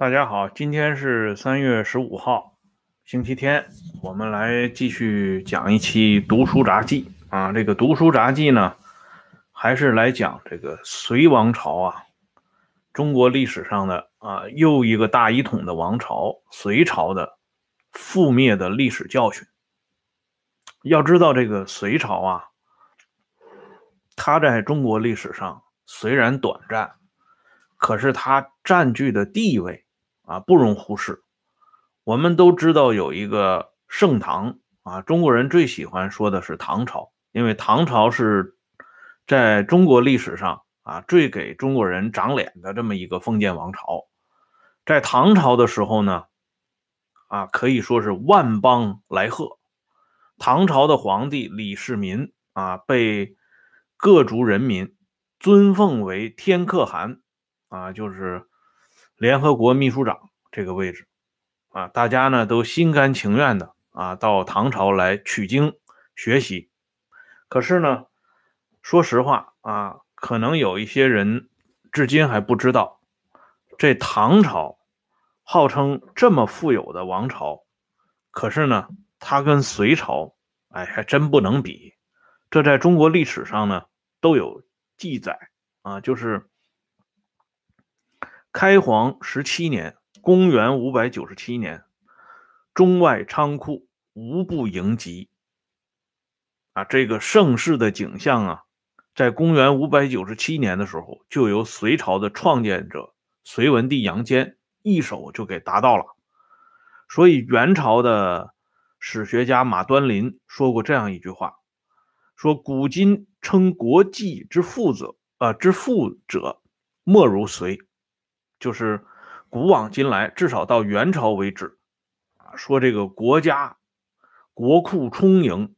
大家好，今天是三月十五号，星期天，我们来继续讲一期《读书杂记》啊。这个《读书杂记》呢，还是来讲这个隋王朝啊，中国历史上的啊又一个大一统的王朝——隋朝的覆灭的历史教训。要知道，这个隋朝啊，它在中国历史上虽然短暂，可是它占据的地位。啊，不容忽视。我们都知道有一个盛唐啊，中国人最喜欢说的是唐朝，因为唐朝是在中国历史上啊最给中国人长脸的这么一个封建王朝。在唐朝的时候呢，啊可以说是万邦来贺。唐朝的皇帝李世民啊，被各族人民尊奉为天可汗啊，就是。联合国秘书长这个位置，啊，大家呢都心甘情愿的啊到唐朝来取经学习。可是呢，说实话啊，可能有一些人至今还不知道，这唐朝号称这么富有的王朝，可是呢，它跟隋朝，哎，还真不能比。这在中国历史上呢都有记载啊，就是。开皇十七年，公元五百九十七年，中外仓库无不迎集。啊，这个盛世的景象啊，在公元五百九十七年的时候，就由隋朝的创建者隋文帝杨坚一手就给达到了。所以，元朝的史学家马端林说过这样一句话：说古今称国际之富者，啊，之富者，莫如隋。就是古往今来，至少到元朝为止，啊，说这个国家国库充盈、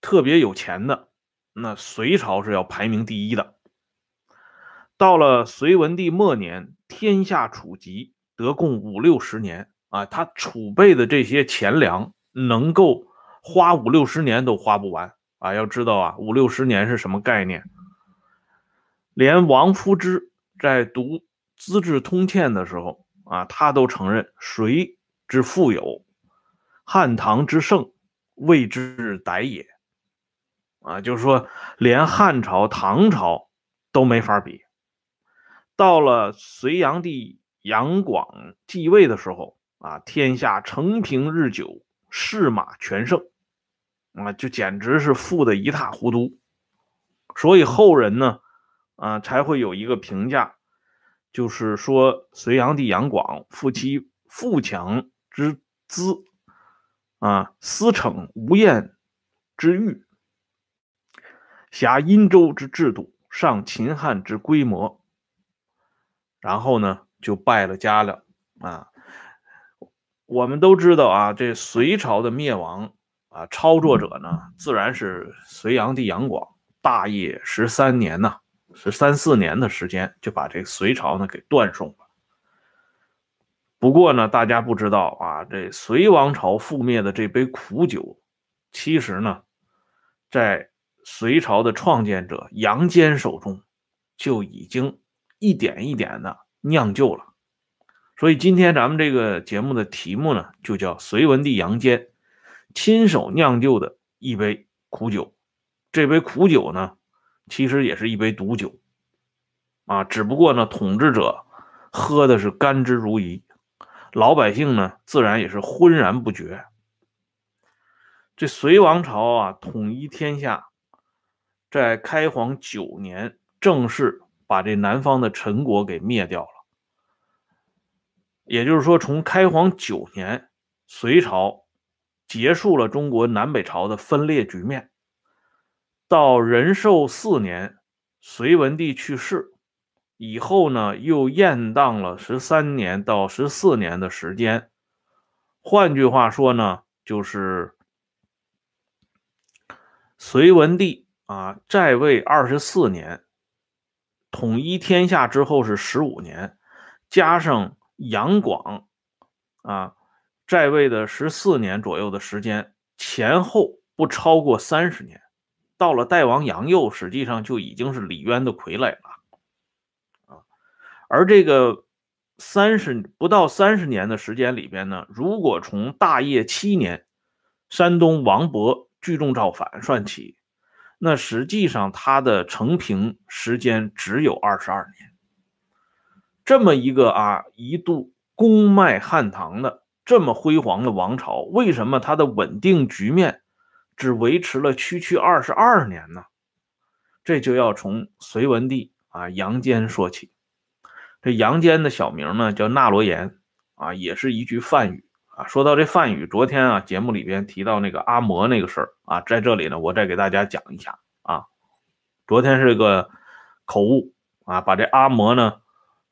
特别有钱的，那隋朝是要排名第一的。到了隋文帝末年，天下储积得共五六十年啊，他储备的这些钱粮能够花五六十年都花不完啊。要知道啊，五六十年是什么概念？连王夫之。在读《资治通鉴》的时候啊，他都承认隋之富有，汉唐之盛，谓之逮也。啊，就是说，连汉朝、唐朝都没法比。到了隋炀帝杨广继位的时候啊，天下承平日久，士马全盛，啊，就简直是富的一塌糊涂。所以后人呢。啊，才会有一个评价，就是说隋炀帝杨广负其富强之资，啊，私逞无厌之欲，辖殷周之制度，上秦汉之规模，然后呢就败了家了啊。我们都知道啊，这隋朝的灭亡啊，操作者呢自然是隋炀帝杨广，大业十三年呐。是三四年的时间就把这隋朝呢给断送了。不过呢，大家不知道啊，这隋王朝覆灭的这杯苦酒，其实呢，在隋朝的创建者杨坚手中就已经一点一点的酿就了。所以今天咱们这个节目的题目呢，就叫隋文帝杨坚亲手酿就的一杯苦酒。这杯苦酒呢。其实也是一杯毒酒，啊，只不过呢，统治者喝的是甘之如饴，老百姓呢，自然也是浑然不觉。这隋王朝啊，统一天下，在开皇九年，正式把这南方的陈国给灭掉了。也就是说，从开皇九年，隋朝结束了中国南北朝的分裂局面。到仁寿四年，隋文帝去世以后呢，又延宕了十三年到十四年的时间。换句话说呢，就是隋文帝啊在位二十四年，统一天下之后是十五年，加上杨广啊在位的十四年左右的时间，前后不超过三十年。到了代王杨佑，实际上就已经是李渊的傀儡了，啊，而这个三十不到三十年的时间里边呢，如果从大业七年，山东王勃聚众造反算起，那实际上他的成平时间只有二十二年。这么一个啊，一度功迈汉唐的这么辉煌的王朝，为什么它的稳定局面只维持了区区二十二年呢？这就要从隋文帝啊杨坚说起。这杨坚的小名呢叫纳罗延啊，也是一句梵语啊。说到这梵语，昨天啊节目里边提到那个阿摩那个事儿啊，在这里呢我再给大家讲一下啊。昨天是个口误啊，把这阿摩呢。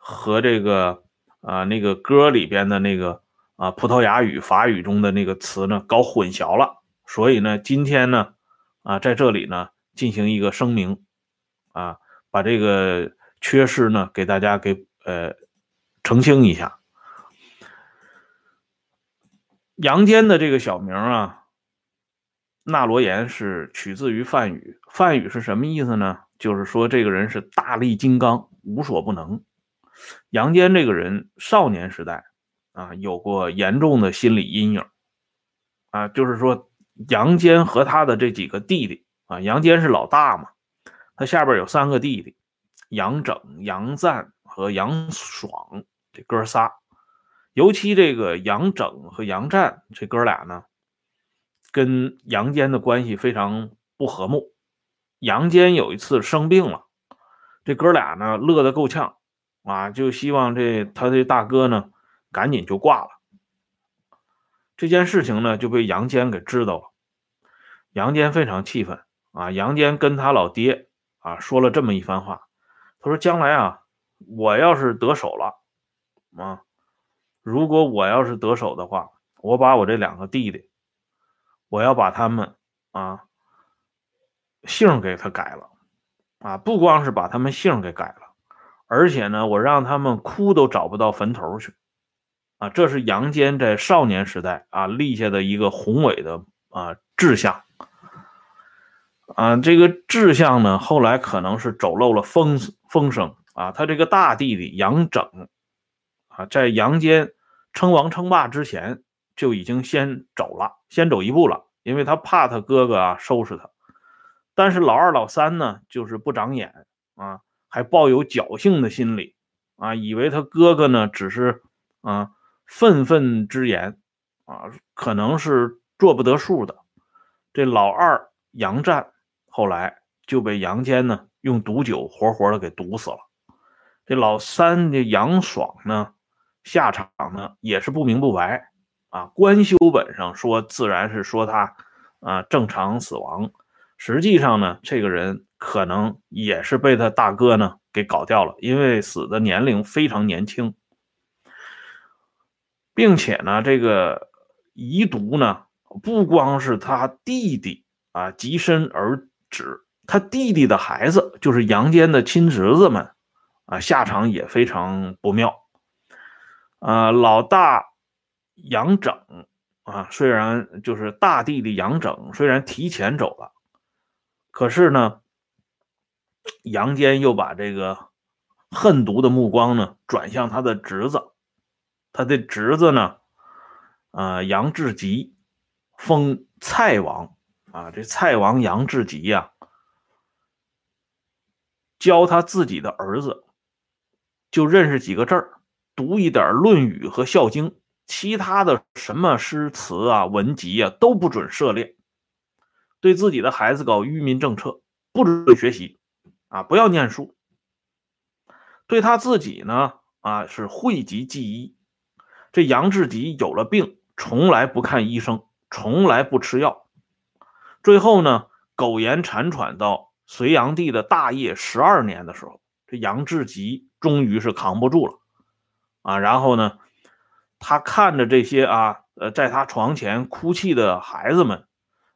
和这个啊那个歌里边的那个啊葡萄牙语、法语中的那个词呢搞混淆了，所以呢今天呢啊在这里呢进行一个声明啊，把这个缺失呢给大家给呃澄清一下。杨坚的这个小名啊，纳罗延是取自于梵语，梵语是什么意思呢？就是说这个人是大力金刚，无所不能。杨坚这个人少年时代啊，有过严重的心理阴影啊，就是说杨坚和他的这几个弟弟啊，杨坚是老大嘛，他下边有三个弟弟，杨整、杨赞和杨爽这哥仨，尤其这个杨整和杨赞这哥俩呢，跟杨坚的关系非常不和睦。杨坚有一次生病了，这哥俩呢乐得够呛。啊，就希望这他这大哥呢，赶紧就挂了。这件事情呢，就被杨坚给知道了。杨坚非常气愤啊！杨坚跟他老爹啊说了这么一番话，他说：“将来啊，我要是得手了啊，如果我要是得手的话，我把我这两个弟弟，我要把他们啊姓给他改了啊，不光是把他们姓给改了。”而且呢，我让他们哭都找不到坟头去，啊，这是杨坚在少年时代啊立下的一个宏伟的啊志向，啊，这个志向呢，后来可能是走漏了风风声啊。他这个大弟弟杨整啊，在杨坚称王称霸之前就已经先走了，先走一步了，因为他怕他哥哥啊收拾他。但是老二老三呢，就是不长眼啊。还抱有侥幸的心理啊，以为他哥哥呢只是啊愤愤之言啊，可能是做不得数的。这老二杨战后来就被杨坚呢用毒酒活活的给毒死了。这老三的杨爽呢下场呢也是不明不白啊，官修本上说自然是说他啊正常死亡，实际上呢这个人。可能也是被他大哥呢给搞掉了，因为死的年龄非常年轻，并且呢，这个遗毒呢不光是他弟弟啊及身而止，他弟弟的孩子就是杨坚的亲侄子们啊下场也非常不妙。啊，老大杨整啊，虽然就是大弟弟杨整虽然提前走了，可是呢。杨坚又把这个恨毒的目光呢转向他的侄子，他的侄子呢，啊，杨志吉封蔡王啊，这蔡王杨志吉呀，教他自己的儿子就认识几个字儿，读一点《论语》和《孝经》，其他的什么诗词啊、文集啊都不准涉猎，对自己的孩子搞愚民政策，不准学习。啊，不要念书。对他自己呢，啊，是讳疾忌医。这杨志吉有了病，从来不看医生，从来不吃药。最后呢，苟延残喘到隋炀帝的大业十二年的时候，这杨志吉终于是扛不住了。啊，然后呢，他看着这些啊，呃，在他床前哭泣的孩子们，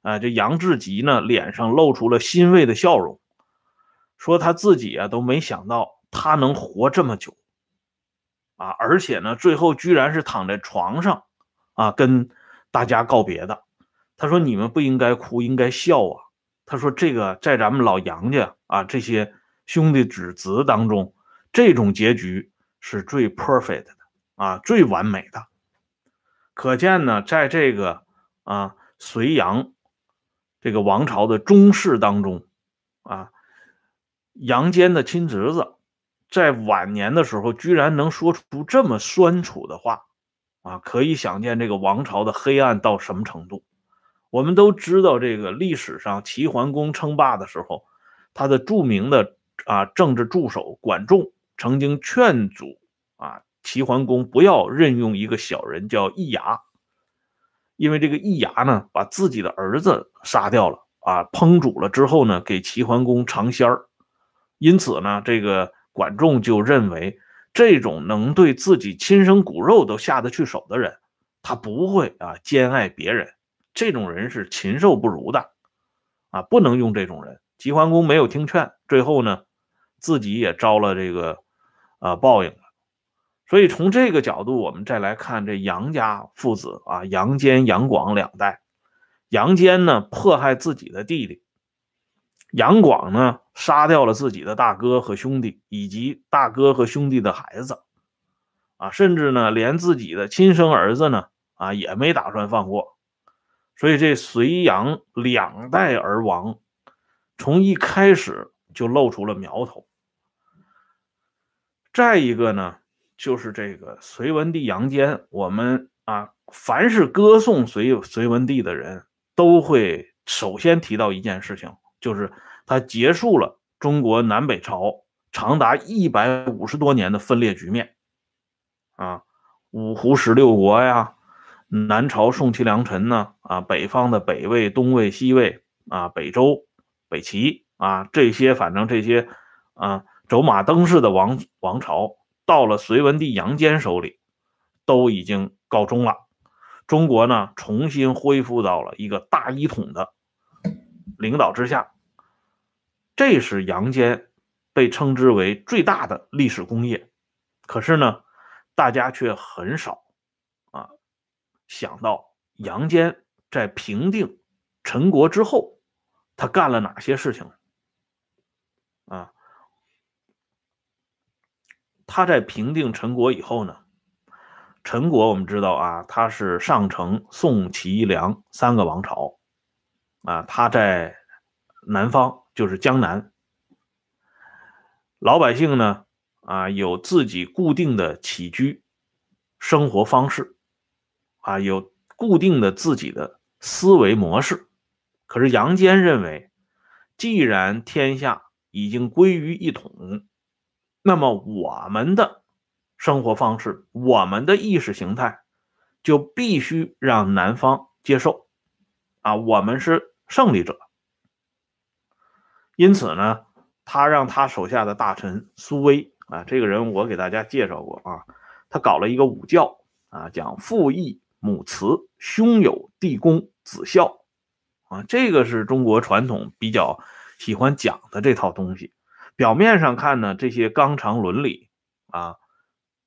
啊，这杨志吉呢，脸上露出了欣慰的笑容。说他自己啊都没想到他能活这么久，啊，而且呢，最后居然是躺在床上，啊，跟大家告别的。他说：“你们不应该哭，应该笑啊。”他说：“这个在咱们老杨家啊，这些兄弟子子当中，这种结局是最 perfect 的。”啊最完美的。可见呢，在这个啊隋炀这个王朝的宗室当中，啊杨坚的亲侄子在晚年的时候居然能说出这么酸楚的话，啊，可以想见这个王朝的黑暗到什么程度。我们都知道，这个历史上齐桓公称霸的时候，他的著名的啊政治助手管仲曾经劝阻啊齐桓公不要任用一个小人叫易牙，因为这个易牙呢把自己的儿子杀掉了啊烹煮了之后呢给齐桓公尝鲜儿，因此呢这个管仲就认为这种能对自己亲生骨肉都下得去手的人，他不会啊兼爱别人。这种人是禽兽不如的，啊，不能用这种人。齐桓公没有听劝，最后呢，自己也招了这个，呃，报应了。所以从这个角度，我们再来看这杨家父子啊，杨坚、杨广两代。杨坚呢，迫害自己的弟弟；杨广呢，杀掉了自己的大哥和兄弟，以及大哥和兄弟的孩子，啊，甚至呢，连自己的亲生儿子呢，啊，也没打算放过。所以这隋杨两代而亡，从一开始就露出了苗头。再一个呢，就是这个隋文帝杨坚，我们啊，凡是歌颂隋隋文帝的人，都会首先提到一件事情，就是他结束了中国南北朝长达一百五十多年的分裂局面，啊，五胡十六国呀。南朝宋齐梁陈呢？啊，北方的北魏、东魏、西魏啊，北周、北齐啊，这些反正这些啊，走马灯似的王王朝，到了隋文帝杨坚手里，都已经告终了。中国呢，重新恢复到了一个大一统的领导之下。这是杨坚被称之为最大的历史功业。可是呢，大家却很少啊。想到杨坚在平定陈国之后，他干了哪些事情？啊，他在平定陈国以后呢？陈国我们知道啊，他是上承宋、齐、梁三个王朝，啊，他在南方，就是江南，老百姓呢，啊，有自己固定的起居生活方式。啊，有固定的自己的思维模式。可是杨坚认为，既然天下已经归于一统，那么我们的生活方式、我们的意识形态，就必须让南方接受。啊，我们是胜利者。因此呢，他让他手下的大臣苏威啊，这个人我给大家介绍过啊，他搞了一个武教啊，讲父义。母慈，兄友弟恭，子孝，啊，这个是中国传统比较喜欢讲的这套东西。表面上看呢，这些纲常伦理啊，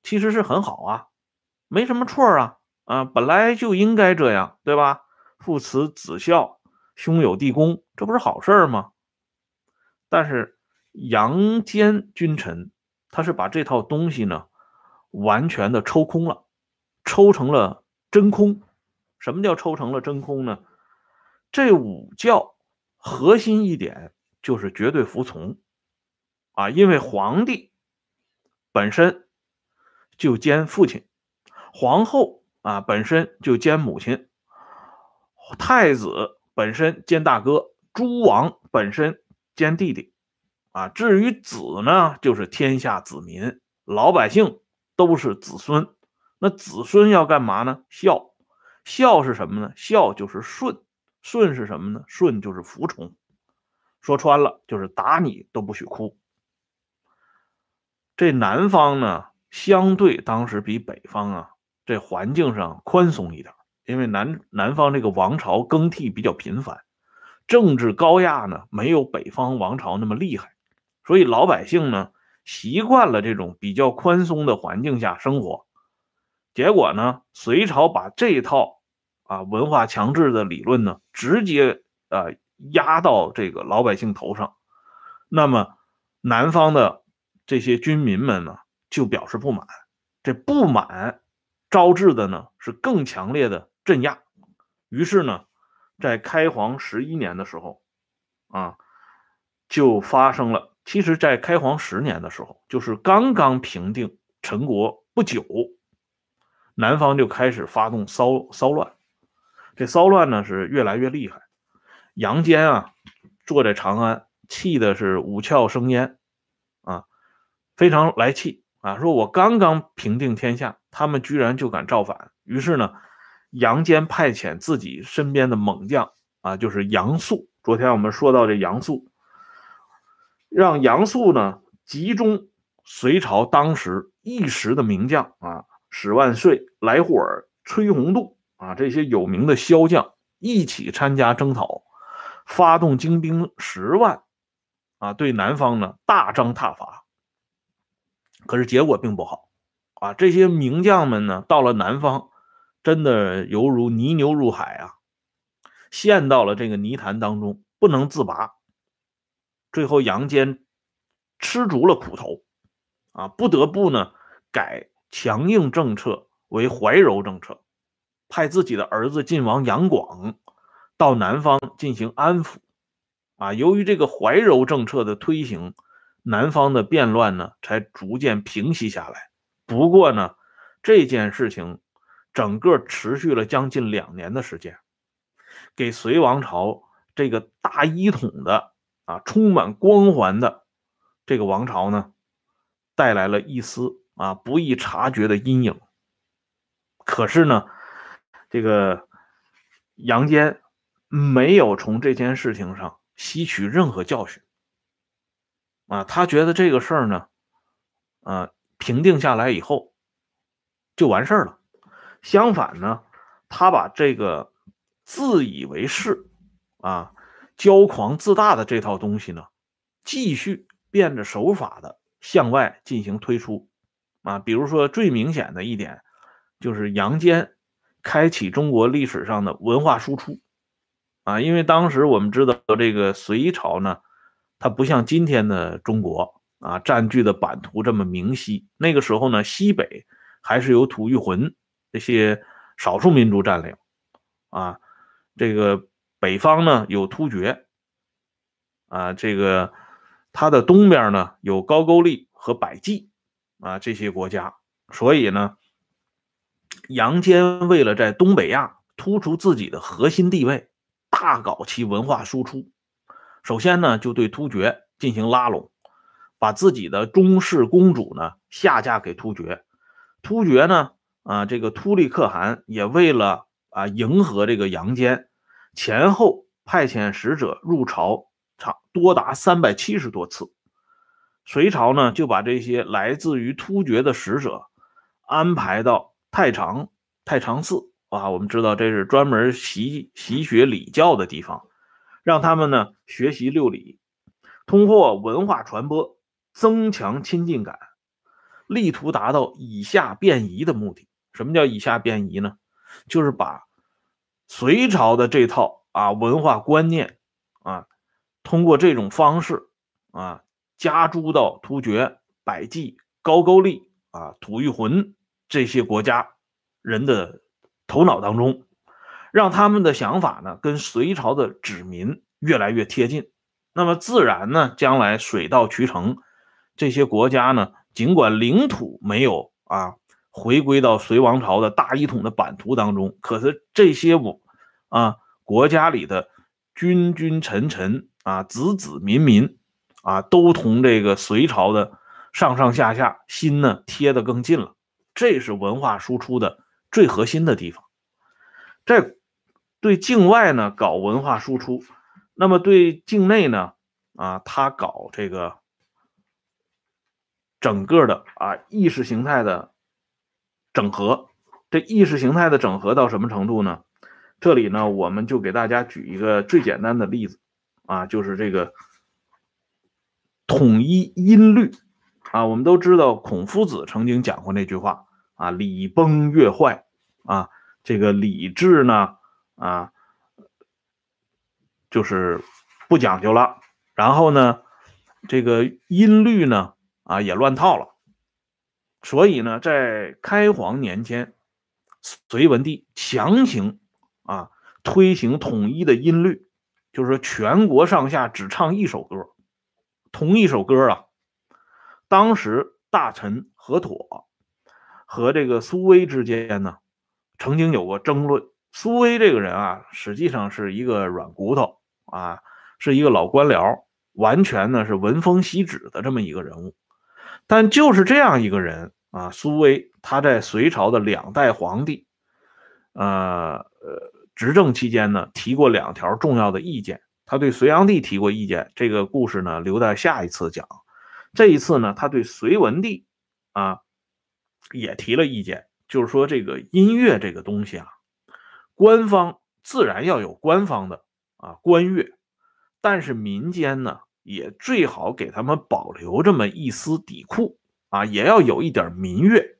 其实是很好啊，没什么错啊，啊，本来就应该这样，对吧？父慈子孝，兄友弟恭，这不是好事儿吗？但是杨坚君臣，他是把这套东西呢，完全的抽空了，抽成了。真空，什么叫抽成了真空呢？这五教核心一点就是绝对服从啊，因为皇帝本身就兼父亲，皇后啊本身就兼母亲，太子本身兼大哥，诸王本身兼弟弟啊。至于子呢，就是天下子民，老百姓都是子孙。那子孙要干嘛呢？孝，孝是什么呢？孝就是顺，顺是什么呢？顺就是服从。说穿了就是打你都不许哭。这南方呢，相对当时比北方啊，这环境上宽松一点，因为南南方这个王朝更替比较频繁，政治高压呢没有北方王朝那么厉害，所以老百姓呢习惯了这种比较宽松的环境下生活。结果呢？隋朝把这套啊文化强制的理论呢，直接呃压到这个老百姓头上。那么南方的这些军民们呢，就表示不满。这不满招致的呢是更强烈的镇压。于是呢，在开皇十一年的时候，啊，就发生了。其实，在开皇十年的时候，就是刚刚平定陈国不久，南方就开始发动骚骚乱。这骚乱呢是越来越厉害。杨坚啊，坐在长安，气的是五窍生烟，啊，非常来气啊！说我刚刚平定天下，他们居然就敢造反。于是呢，杨坚派遣自己身边的猛将啊，就是杨素。昨天我们说到这杨素，让杨素呢集中隋朝当时一时的名将啊，史万岁、来护尔、崔洪度啊这些有名的骁将一起参加征讨。发动精兵十万，啊，对南方呢大张挞伐。可是结果并不好，啊，这些名将们呢到了南方，真的犹如泥牛入海啊，陷到了这个泥潭当中不能自拔。最后杨坚吃足了苦头，啊，不得不呢改强硬政策为怀柔政策，派自己的儿子晋王杨广。到南方进行安抚，啊，由于这个怀柔政策的推行，南方的变乱呢才逐渐平息下来。不过呢，这件事情整个持续了将近两年的时间，给隋王朝这个大一统的啊充满光环的这个王朝呢，带来了一丝啊不易察觉的阴影。可是呢，这个杨坚。没有从这件事情上吸取任何教训，啊，他觉得这个事儿呢，啊，平定下来以后就完事儿了。相反呢，他把这个自以为是啊、骄狂自大的这套东西呢，继续变着手法的向外进行推出，啊，比如说最明显的一点就是杨坚开启中国历史上的文化输出。啊，因为当时我们知道这个隋朝呢，它不像今天的中国啊，占据的版图这么明晰。那个时候呢，西北还是由吐谷浑这些少数民族占领，啊，这个北方呢有突厥，啊，这个它的东边呢有高句丽和百济，啊，这些国家。所以呢，杨坚为了在东北亚突出自己的核心地位。大搞其文化输出，首先呢，就对突厥进行拉拢，把自己的中室公主呢下嫁给突厥。突厥呢，啊，这个突利可汗也为了啊迎合这个杨坚，前后派遣使者入朝，长多达三百七十多次。隋朝呢，就把这些来自于突厥的使者安排到太常太常寺。啊，我们知道这是专门习习学礼教的地方，让他们呢学习六礼，通过文化传播增强亲近感，力图达到以下变夷的目的。什么叫以下变夷呢？就是把隋朝的这套啊文化观念啊，通过这种方式啊加诸到突厥、百济、高句丽啊、吐谷浑这些国家人的。头脑当中，让他们的想法呢跟隋朝的子民越来越贴近，那么自然呢，将来水到渠成，这些国家呢，尽管领土没有啊回归到隋王朝的大一统的版图当中，可是这些我啊国家里的君君臣臣啊子子民民啊，都同这个隋朝的上上下下心呢贴得更近了，这是文化输出的。最核心的地方，在对境外呢搞文化输出，那么对境内呢啊，他搞这个整个的啊意识形态的整合。这意识形态的整合到什么程度呢？这里呢，我们就给大家举一个最简单的例子啊，就是这个统一音律啊。我们都知道，孔夫子曾经讲过那句话啊：“礼崩乐坏。”啊，这个礼制呢，啊，就是不讲究了。然后呢，这个音律呢，啊，也乱套了。所以呢，在开皇年间，隋文帝强行啊推行统一的音律，就是说全国上下只唱一首歌，同一首歌啊。当时大臣何妥和这个苏威之间呢，曾经有过争论。苏威这个人啊，实际上是一个软骨头啊，是一个老官僚，完全呢是闻风习指的这么一个人物。但就是这样一个人啊，苏威他在隋朝的两代皇帝，呃呃执政期间呢，提过两条重要的意见。他对隋炀帝提过意见，这个故事呢留在下一次讲。这一次呢，他对隋文帝啊也提了意见，就是说这个音乐这个东西啊。官方自然要有官方的啊官乐，但是民间呢也最好给他们保留这么一丝底裤啊，也要有一点民乐。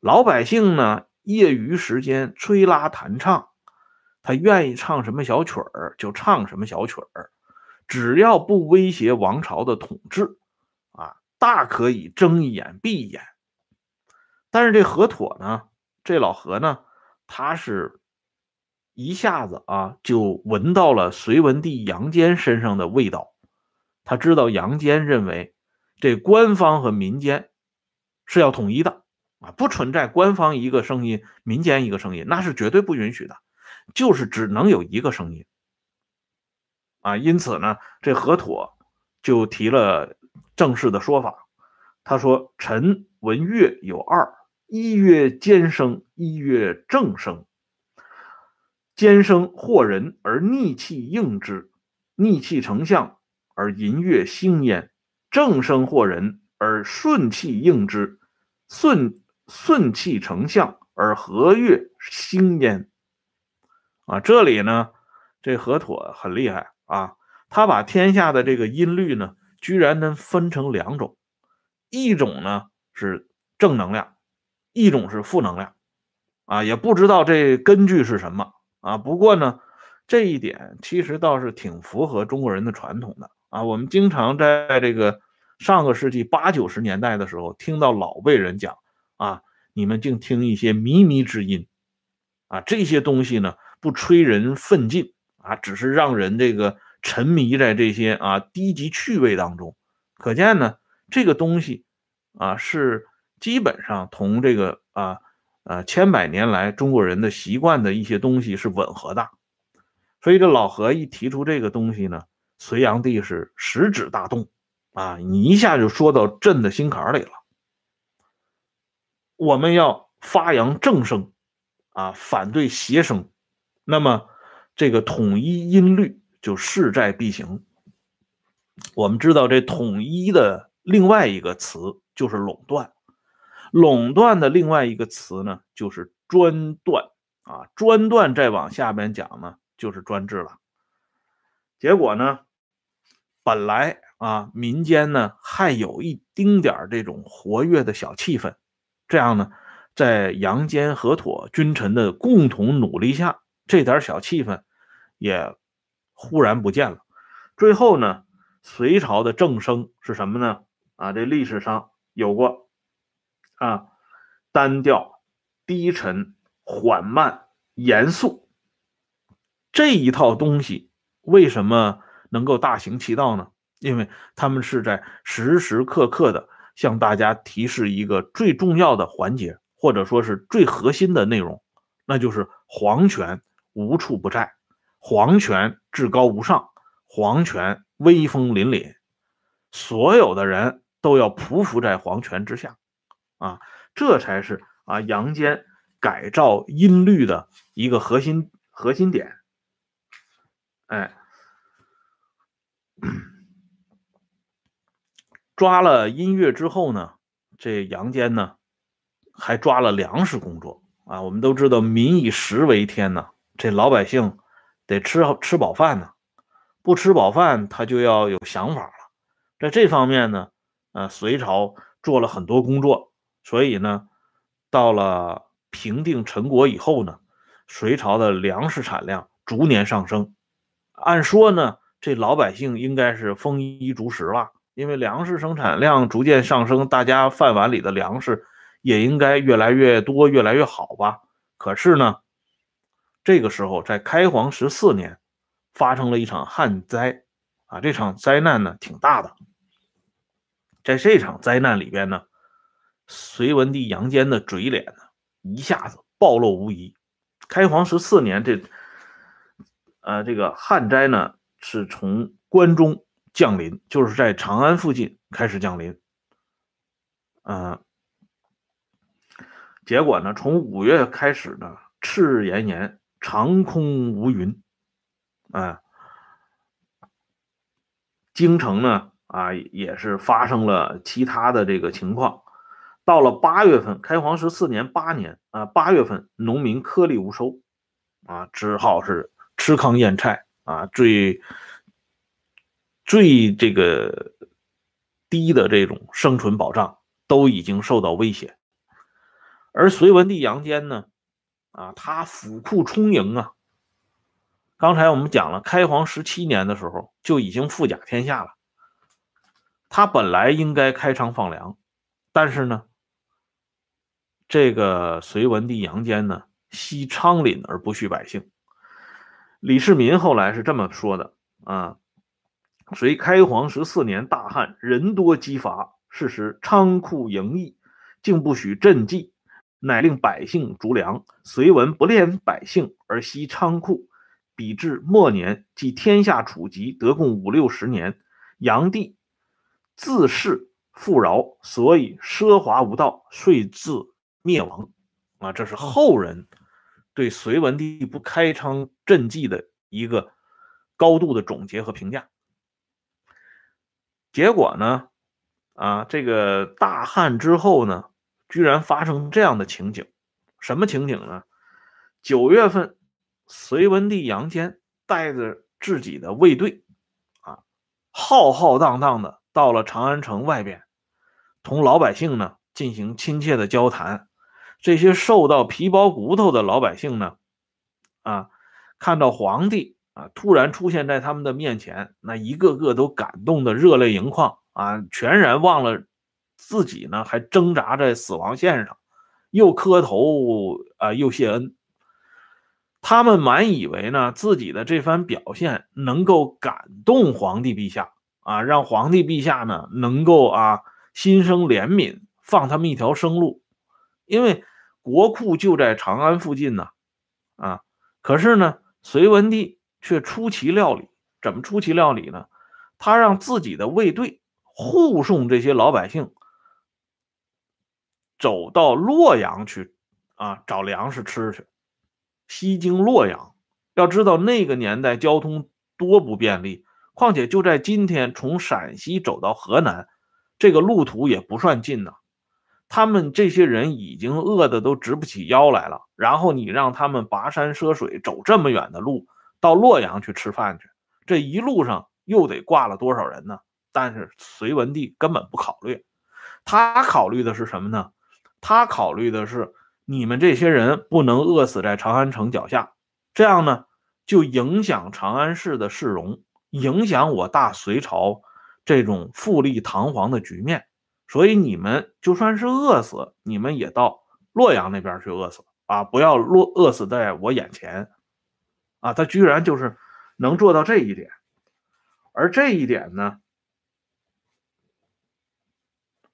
老百姓呢业余时间吹拉弹唱，他愿意唱什么小曲儿就唱什么小曲儿，只要不威胁王朝的统治啊，大可以睁一眼闭一眼。但是这何妥呢，这老何呢，他是。一下子啊，就闻到了隋文帝杨坚身上的味道。他知道杨坚认为这官方和民间是要统一的啊，不存在官方一个声音，民间一个声音，那是绝对不允许的，就是只能有一个声音啊。因此呢，这何妥就提了正式的说法。他说：“臣闻乐有二，一曰尖声，一曰正声。”尖声惑人而逆气应之，逆气成象而淫乐兴焉；正声惑人而顺气应之，顺顺气成象而和乐兴焉。啊，这里呢，这河妥很厉害啊，他把天下的这个音律呢，居然能分成两种，一种呢是正能量，一种是负能量，啊，也不知道这根据是什么。啊，不过呢，这一点其实倒是挺符合中国人的传统的啊。我们经常在这个上个世纪八九十年代的时候，听到老辈人讲啊，你们净听一些靡靡之音啊，这些东西呢不催人奋进啊，只是让人这个沉迷在这些啊低级趣味当中。可见呢，这个东西啊是基本上同这个啊。呃，千百年来中国人的习惯的一些东西是吻合的，所以这老何一提出这个东西呢，隋炀帝是食指大动啊，你一下就说到朕的心坎里了。我们要发扬正声啊，反对邪声，那么这个统一音律就势在必行。我们知道这统一的另外一个词就是垄断。垄断的另外一个词呢，就是专断啊，专断再往下边讲呢，就是专制了。结果呢，本来啊，民间呢还有一丁点这种活跃的小气氛，这样呢，在杨坚、河妥君臣的共同努力下，这点小气氛也忽然不见了。最后呢，隋朝的正声是什么呢？啊，这历史上有过。啊，单调、低沉、缓慢、严肃，这一套东西为什么能够大行其道呢？因为他们是在时时刻刻的向大家提示一个最重要的环节，或者说是最核心的内容，那就是皇权无处不在，皇权至高无上，皇权威风凛凛，所有的人都要匍匐在皇权之下。啊，这才是啊阳间改造音律的一个核心核心点。哎，抓了音乐之后呢，这杨坚呢还抓了粮食工作啊。我们都知道民以食为天呐，这老百姓得吃吃饱饭呢，不吃饱饭他就要有想法了。在这方面呢，呃，隋朝做了很多工作。所以呢，到了平定陈国以后呢，隋朝的粮食产量逐年上升。按说呢，这老百姓应该是丰衣足食了，因为粮食生产量逐渐上升，大家饭碗里的粮食也应该越来越多、越来越好吧？可是呢，这个时候在开皇十四年发生了一场旱灾啊，这场灾难呢挺大的。在这场灾难里边呢，隋文帝杨坚的嘴脸呢一下子暴露无遗。开皇十四年，这呃这个旱灾呢是从关中降临，就是在长安附近开始降临。嗯，结果呢，从五月开始呢，赤日炎炎，长空无云。啊，京城呢？啊，也是发生了其他的这个情况。到了八月份，开皇十四年八年啊，八月份农民颗粒无收，啊，只好是吃糠咽菜啊，最最这个低的这种生存保障都已经受到威胁。而隋文帝杨坚呢，啊，他府库充盈啊。刚才我们讲了，开皇十七年的时候就已经富甲天下了。他本来应该开仓放粮，但是呢，这个隋文帝杨坚呢，惜仓廪而不恤百姓。李世民后来是这么说的啊：隋开皇十四年大旱，人多饥乏，是时仓库盈溢，竟不许赈济，乃令百姓逐粮。隋文不怜百姓而惜仓库，比至末年，即天下储积，得共五六十年。炀帝。自恃富饶，所以奢华无道，遂自灭亡。啊，这是后人对隋文帝不开仓赈济的一个高度的总结和评价。结果呢，啊，这个大旱之后呢，居然发生这样的情景。什么情景呢？九月份，隋文帝杨坚带着自己的卫队，啊，浩浩荡荡的。到了长安城外边，同老百姓呢进行亲切的交谈。这些瘦到皮包骨头的老百姓呢，啊，看到皇帝啊突然出现在他们的面前，那一个个都感动的热泪盈眶啊，全然忘了自己呢还挣扎在死亡线上，又磕头啊又谢恩。他们满以为呢自己的这番表现能够感动皇帝陛下。啊，让皇帝陛下呢能够啊心生怜悯，放他们一条生路，因为国库就在长安附近呢。啊，可是呢，隋文帝却出其料理，怎么出其料理呢？他让自己的卫队护送这些老百姓走到洛阳去啊，找粮食吃去，西经洛阳。要知道那个年代交通多不便利。况且就在今天，从陕西走到河南，这个路途也不算近呐。他们这些人已经饿得都直不起腰来了，然后你让他们跋山涉水走这么远的路到洛阳去吃饭去，这一路上又得挂了多少人呢？但是隋文帝根本不考虑，他考虑的是什么呢？他考虑的是你们这些人不能饿死在长安城脚下，这样呢就影响长安市的市容。影响我大隋朝这种富丽堂皇的局面，所以你们就算是饿死，你们也到洛阳那边去饿死啊！不要落饿死在我眼前啊！他居然就是能做到这一点，而这一点呢，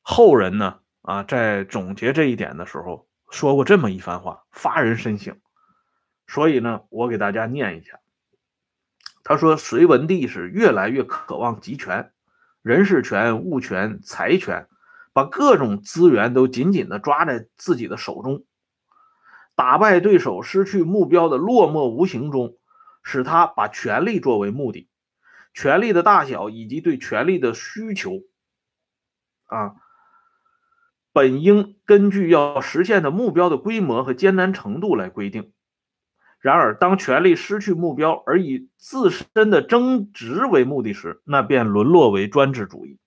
后人呢啊，在总结这一点的时候说过这么一番话，发人深省。所以呢，我给大家念一下。他说：“隋文帝是越来越渴望集权，人事权、物权、财权，把各种资源都紧紧地抓在自己的手中。打败对手、失去目标的落寞无形中，使他把权力作为目的，权力的大小以及对权力的需求，啊，本应根据要实现的目标的规模和艰难程度来规定。”然而，当权力失去目标而以自身的争执为目的时，那便沦落为专制主义。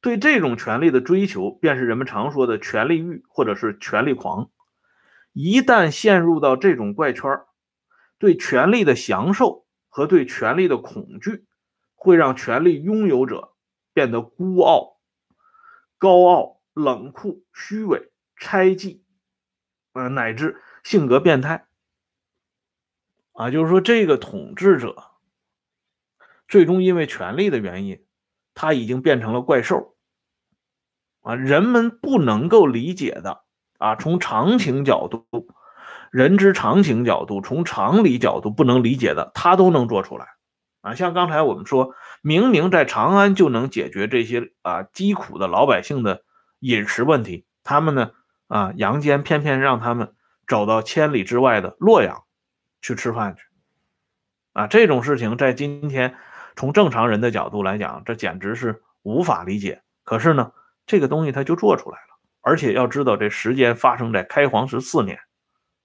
对这种权力的追求，便是人们常说的权力欲或者是权力狂。一旦陷入到这种怪圈对权力的享受和对权力的恐惧，会让权力拥有者变得孤傲、高傲、冷酷、虚伪、猜忌，呃，乃至。性格变态。啊，就是说这个统治者最终因为权力的原因，他已经变成了怪兽。啊，人们不能够理解的啊，从常情角度、人之常情角度、从常理角度不能理解的，他都能做出来。啊，像刚才我们说，明明在长安就能解决这些啊疾苦的老百姓的饮食问题，他们呢啊杨坚偏偏让他们走到千里之外的洛阳去吃饭去。啊，这种事情在今天从正常人的角度来讲，这简直是无法理解。可是呢，这个东西他就做出来了，而且要知道这时间发生在开皇十四年，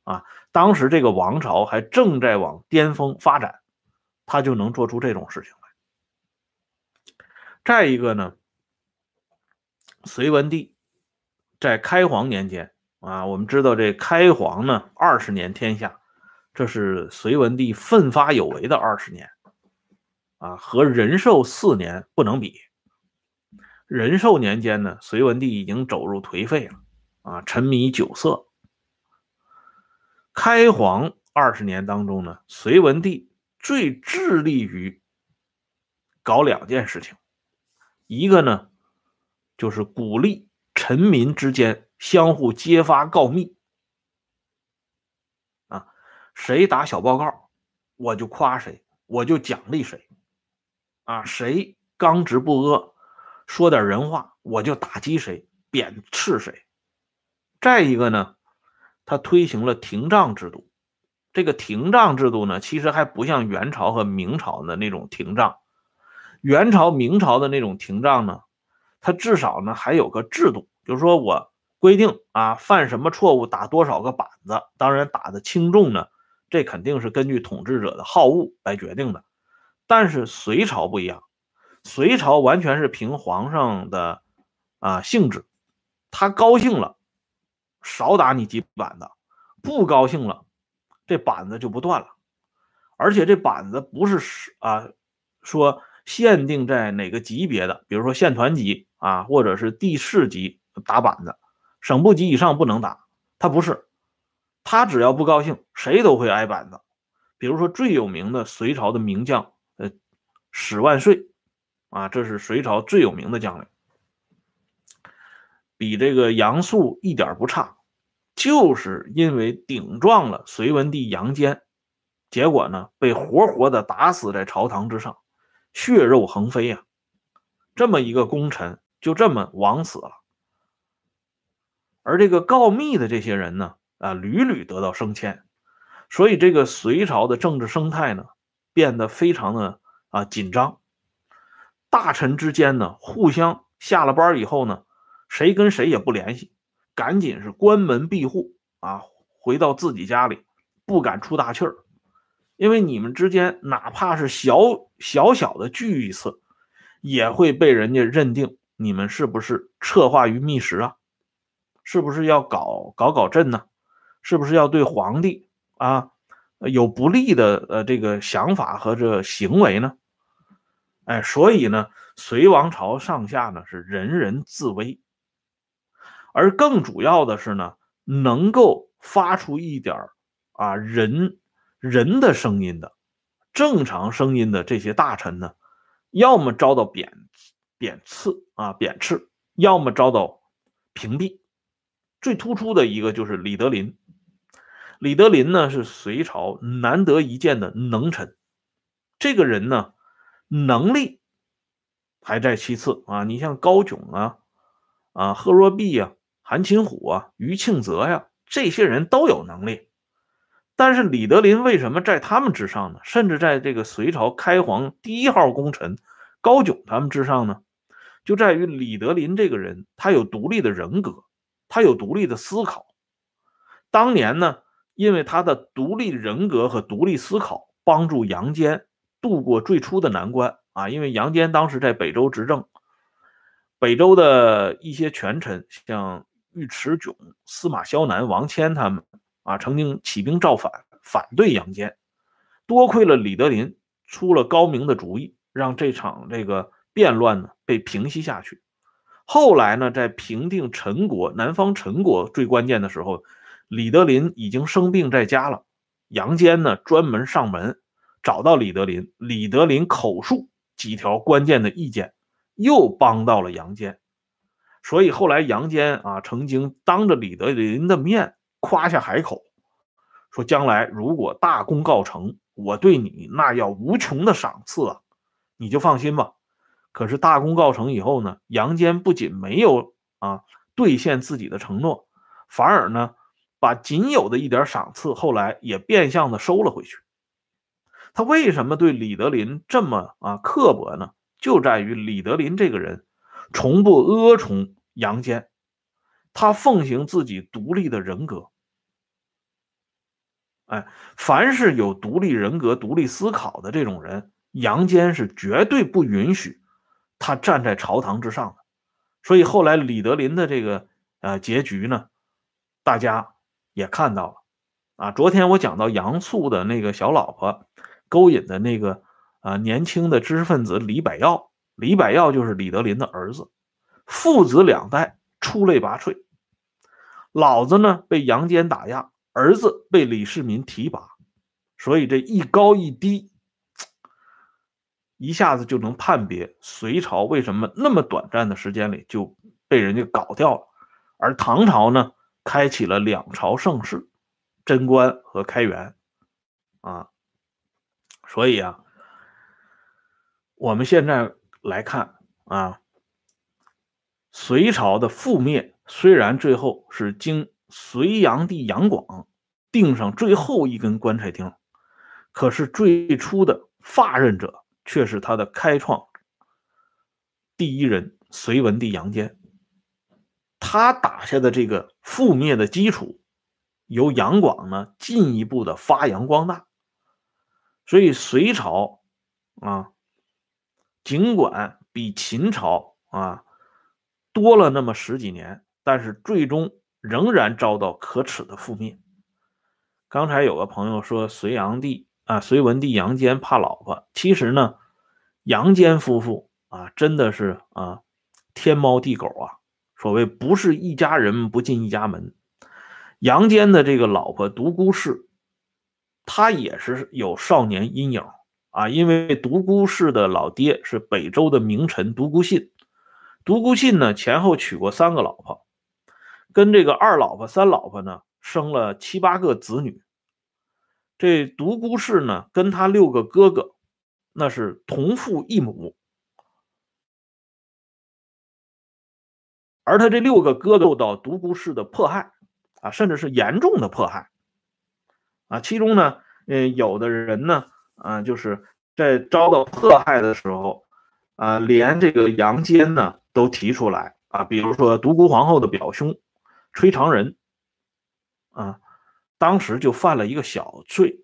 啊，当时这个王朝还正在往巅峰发展。他就能做出这种事情来。再一个呢，隋文帝在开皇年间啊，我们知道这开皇呢二十年天下，这是隋文帝奋发有为的二十年啊，和仁寿四年不能比。仁寿年间呢，隋文帝已经走入颓废了啊，沉迷酒色。开皇二十年当中呢，隋文帝。最致力于搞两件事情，一个呢，就是鼓励臣民之间相互揭发告密，啊，谁打小报告，我就夸谁，我就奖励谁，啊，谁刚直不阿，说点人话，我就打击谁，贬斥谁。再一个呢，他推行了廷杖制度。这个廷杖制度呢，其实还不像元朝和明朝的那种廷杖。元朝、明朝的那种廷杖呢，它至少呢还有个制度，就是说我规定啊，犯什么错误打多少个板子。当然打的轻重呢，这肯定是根据统治者的好恶来决定的。但是隋朝不一样，隋朝完全是凭皇上的啊性质，他高兴了少打你几板子，不高兴了。这板子就不断了，而且这板子不是是啊，说限定在哪个级别的，比如说县团级啊，或者是地市级打板子，省部级以上不能打。他不是，他只要不高兴，谁都会挨板子。比如说最有名的隋朝的名将，呃，史万岁啊，这是隋朝最有名的将领，比这个杨素一点不差。就是因为顶撞了隋文帝杨坚，结果呢被活活的打死在朝堂之上，血肉横飞呀！这么一个功臣就这么枉死了。而这个告密的这些人呢，啊屡屡得到升迁，所以这个隋朝的政治生态呢变得非常的啊紧张。大臣之间呢互相下了班以后呢，谁跟谁也不联系。赶紧是关门闭户啊，回到自己家里，不敢出大气儿，因为你们之间哪怕是小小小的聚一次，也会被人家认定你们是不是策划于密室啊？是不是要搞搞搞震呢？是不是要对皇帝啊有不利的呃这个想法和这行为呢？哎，所以呢，隋王朝上下呢是人人自危。而更主要的是呢，能够发出一点啊人人的声音的正常声音的这些大臣呢，要么遭到贬贬斥啊贬斥，要么遭到屏蔽。最突出的一个就是李德林。李德林呢是隋朝难得一见的能臣，这个人呢能力还在其次啊。你像高炯啊啊贺若弼呀。韩擒虎啊，于庆泽呀，这些人都有能力，但是李德林为什么在他们之上呢？甚至在这个隋朝开皇第一号功臣高炯他们之上呢？就在于李德林这个人，他有独立的人格，他有独立的思考。当年呢，因为他的独立人格和独立思考，帮助杨坚度过最初的难关啊。因为杨坚当时在北周执政，北周的一些权臣像。尉迟迥、司马萧南、王谦他们啊，曾经起兵造反，反对杨坚。多亏了李德林出了高明的主意，让这场这个变乱呢被平息下去。后来呢，在平定陈国、南方陈国最关键的时候，李德林已经生病在家了，杨坚呢专门上门找到李德林，李德林口述几条关键的意见，又帮到了杨坚。所以后来杨坚啊，曾经当着李德林的面夸下海口，说将来如果大功告成，我对你那要无穷的赏赐啊，你就放心吧。可是大功告成以后呢，杨坚不仅没有啊兑现自己的承诺，反而呢把仅有的一点赏赐后来也变相的收了回去。他为什么对李德林这么啊刻薄呢？就在于李德林这个人。从不阿崇杨坚，他奉行自己独立的人格。哎，凡是有独立人格、独立思考的这种人，杨坚是绝对不允许他站在朝堂之上的。所以后来李德林的这个呃结局呢，大家也看到了啊。昨天我讲到杨素的那个小老婆勾引的那个啊年轻的知识分子李百耀。李百耀就是李德林的儿子，父子两代出类拔萃。老子呢被杨坚打压，儿子被李世民提拔，所以这一高一低，一下子就能判别隋朝为什么那么短暂的时间里就被人家搞掉了，而唐朝呢开启了两朝盛世，贞观和开元，啊，所以啊，我们现在。来看啊，隋朝的覆灭虽然最后是经隋炀帝杨广钉上最后一根棺材钉，可是最初的发任者却是他的开创第一人隋文帝杨坚。他打下的这个覆灭的基础，由杨广呢进一步的发扬光大，所以隋朝啊。尽管比秦朝啊多了那么十几年，但是最终仍然遭到可耻的覆灭。刚才有个朋友说隋炀帝啊，隋文帝杨坚怕老婆，其实呢，杨坚夫妇啊真的是啊天猫地狗啊，所谓不是一家人不进一家门。杨坚的这个老婆独孤氏，他也是有少年阴影。啊，因为独孤氏的老爹是北周的名臣独孤信，独孤信呢前后娶过三个老婆，跟这个二老婆、三老婆呢生了七八个子女。这独孤氏呢跟他六个哥哥那是同父异母，而他这六个哥哥受到独孤氏的迫害啊，甚至是严重的迫害啊，其中呢，嗯，有的人呢。啊，就是在遭到迫害的时候，啊，连这个杨坚呢都提出来啊，比如说独孤皇后的表兄崔长仁，啊，当时就犯了一个小罪，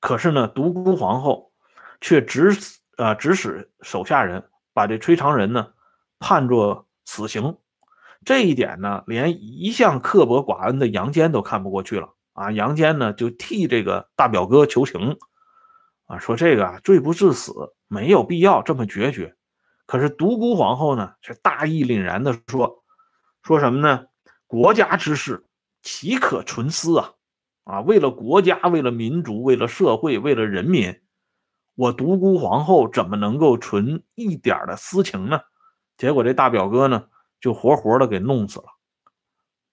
可是呢，独孤皇后却指使啊指使手下人把这崔长仁呢判作死刑，这一点呢，连一向刻薄寡恩的杨坚都看不过去了啊，杨坚呢就替这个大表哥求情。啊，说这个，罪不至死，没有必要这么决绝。可是独孤皇后呢，却大义凛然的说，说什么呢？国家之事，岂可存私啊？啊，为了国家，为了民族，为了社会，为了人民，我独孤皇后怎么能够存一点的私情呢？结果这大表哥呢，就活活的给弄死了。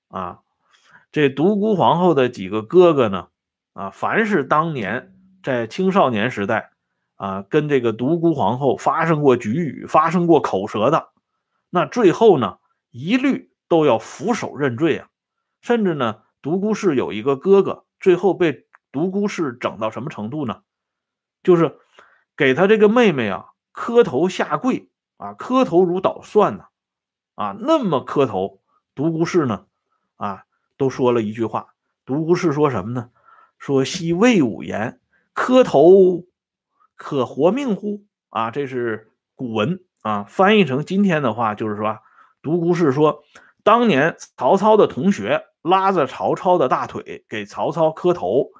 啊，这独孤皇后的几个哥哥呢，啊，凡是当年。在青少年时代，啊，跟这个独孤皇后发生过局语、发生过口舌的，那最后呢，一律都要俯首认罪啊！甚至呢，独孤氏有一个哥哥，最后被独孤氏整到什么程度呢？就是给他这个妹妹啊磕头下跪啊，磕头如捣蒜呢，啊，那么磕头，独孤氏呢，啊，都说了一句话，独孤氏说什么呢？说昔魏武言。磕头可活命乎？啊，这是古文啊，翻译成今天的话就是说，独孤氏说，当年曹操的同学拉着曹操的大腿给曹操磕头，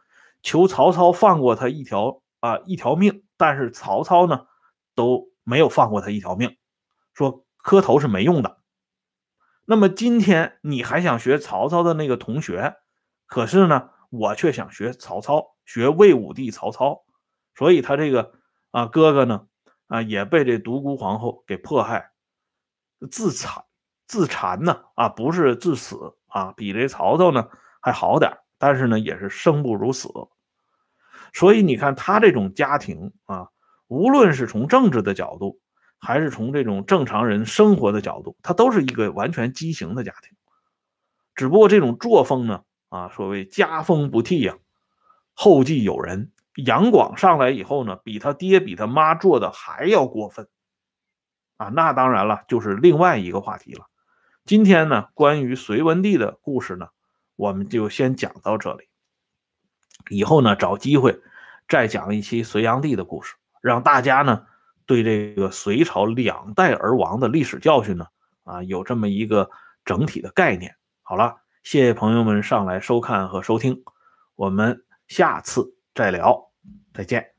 求曹操放过他一条啊一条命，但是曹操呢都没有放过他一条命，说磕头是没用的。那么今天你还想学曹操的那个同学可是呢，我却想学曹操，学魏武帝曹操，所以他这个啊哥哥呢啊也被这独孤皇后给迫害，自残自残呢啊不是致死啊，比这曹操呢还好点，但是呢也是生不如死。所以你看他这种家庭啊，无论是从政治的角度，还是从这种正常人生活的角度，他都是一个完全畸形的家庭。只不过这种作风呢，啊，所谓家风不替呀，后继有人。杨广上来以后呢，比他爹比他妈做的还要过分，啊，那当然了，就是另外一个话题了。今天呢，关于隋文帝的故事呢，我们就先讲到这里。以后呢，找机会再讲一期隋炀帝的故事，让大家呢对这个隋朝两代而亡的历史教训呢，啊，有这么一个整体的概念。好了，谢谢朋友们上来收看和收听，我们下次再聊，再见。